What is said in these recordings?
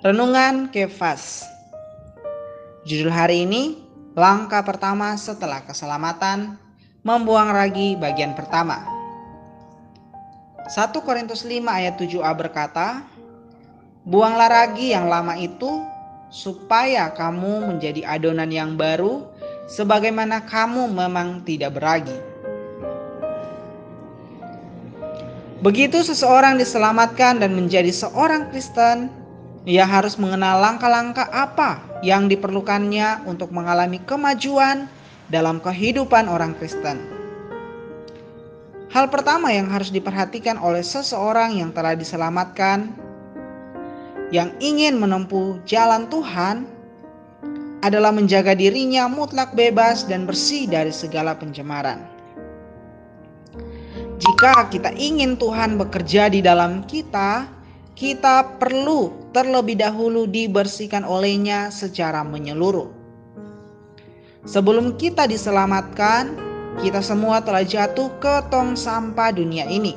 Renungan Kefas. Judul hari ini Langkah pertama setelah keselamatan Membuang ragi bagian pertama. 1 Korintus 5 ayat 7a berkata Buanglah ragi yang lama itu Supaya kamu menjadi adonan yang baru Sebagaimana kamu memang tidak beragi. Begitu seseorang diselamatkan dan menjadi seorang Kristen, ia harus mengenal langkah-langkah apa yang diperlukannya untuk mengalami kemajuan dalam kehidupan orang Kristen. Hal pertama yang harus diperhatikan oleh seseorang yang telah diselamatkan, yang ingin menempuh jalan Tuhan, adalah menjaga dirinya mutlak bebas dan bersih dari segala pencemaran. Jika kita ingin Tuhan bekerja di dalam kita, kita perlu terlebih dahulu dibersihkan olehnya secara menyeluruh. Sebelum kita diselamatkan, kita semua telah jatuh ke tong sampah dunia ini.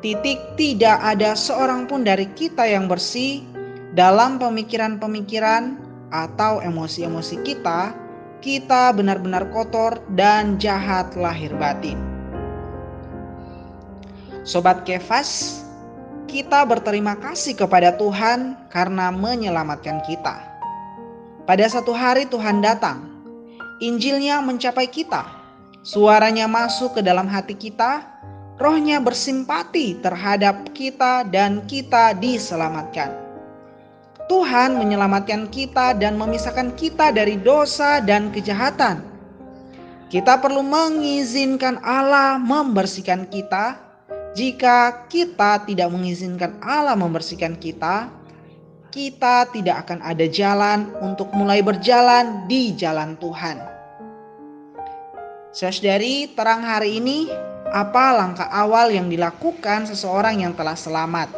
Titik tidak ada seorang pun dari kita yang bersih dalam pemikiran-pemikiran atau emosi-emosi kita. Kita benar-benar kotor dan jahat lahir batin. Sobat Kefas, kita berterima kasih kepada Tuhan karena menyelamatkan kita. Pada satu hari Tuhan datang, Injilnya mencapai kita, suaranya masuk ke dalam hati kita, rohnya bersimpati terhadap kita dan kita diselamatkan. Tuhan menyelamatkan kita dan memisahkan kita dari dosa dan kejahatan. Kita perlu mengizinkan Allah membersihkan kita jika kita tidak mengizinkan Allah membersihkan kita, kita tidak akan ada jalan untuk mulai berjalan di jalan Tuhan. Saudari, terang hari ini apa langkah awal yang dilakukan seseorang yang telah selamat?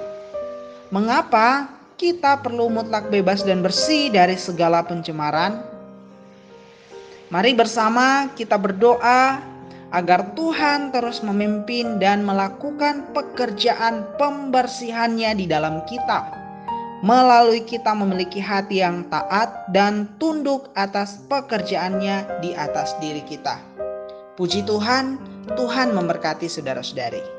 Mengapa kita perlu mutlak bebas dan bersih dari segala pencemaran? Mari bersama kita berdoa agar Tuhan terus memimpin dan melakukan pekerjaan pembersihannya di dalam kita. Melalui kita memiliki hati yang taat dan tunduk atas pekerjaannya di atas diri kita. Puji Tuhan, Tuhan memberkati saudara-saudari.